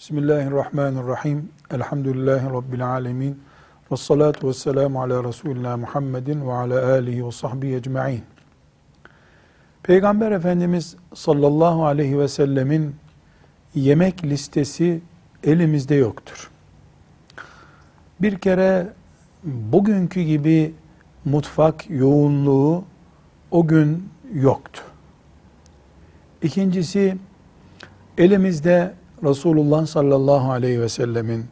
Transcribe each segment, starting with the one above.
Bismillahirrahmanirrahim. Elhamdülillahi Rabbil alemin. Ve salatu ve selamu ala Resulina Muhammedin ve ala alihi ve sahbihi ecma'in. Peygamber Efendimiz sallallahu aleyhi ve sellemin yemek listesi elimizde yoktur. Bir kere bugünkü gibi mutfak yoğunluğu o gün yoktu. İkincisi elimizde Resulullah sallallahu aleyhi ve sellemin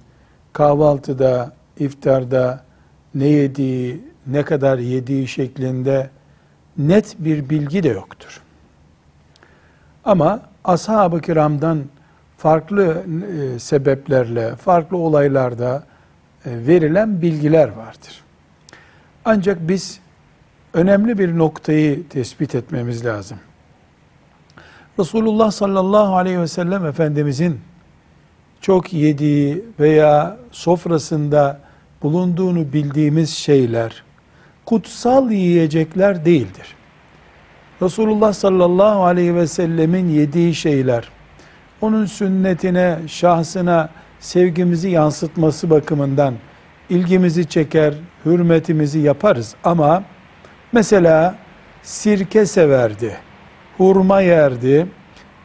kahvaltıda, iftarda ne yediği, ne kadar yediği şeklinde net bir bilgi de yoktur. Ama ashab-ı kiramdan farklı e, sebeplerle, farklı olaylarda e, verilen bilgiler vardır. Ancak biz önemli bir noktayı tespit etmemiz lazım. Resulullah sallallahu aleyhi ve sellem Efendimizin çok yediği veya sofrasında bulunduğunu bildiğimiz şeyler kutsal yiyecekler değildir. Resulullah sallallahu aleyhi ve sellemin yediği şeyler onun sünnetine, şahsına sevgimizi yansıtması bakımından ilgimizi çeker, hürmetimizi yaparız ama mesela sirke severdi hurma yerdi,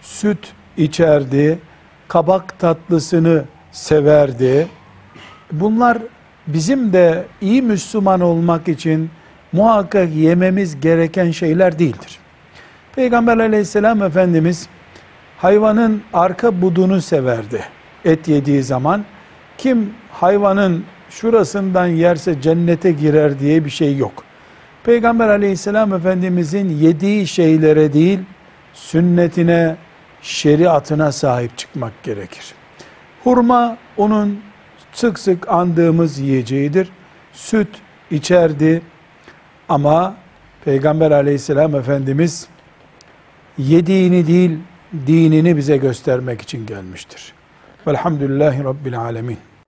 süt içerdi, kabak tatlısını severdi. Bunlar bizim de iyi Müslüman olmak için muhakkak yememiz gereken şeyler değildir. Peygamber aleyhisselam Efendimiz hayvanın arka budunu severdi et yediği zaman. Kim hayvanın şurasından yerse cennete girer diye bir şey yok. Peygamber aleyhisselam efendimizin yediği şeylere değil, sünnetine, şeriatına sahip çıkmak gerekir. Hurma onun sık sık andığımız yiyeceğidir. Süt içerdi ama Peygamber aleyhisselam efendimiz yediğini değil dinini bize göstermek için gelmiştir. Velhamdülillahi Rabbil alemin.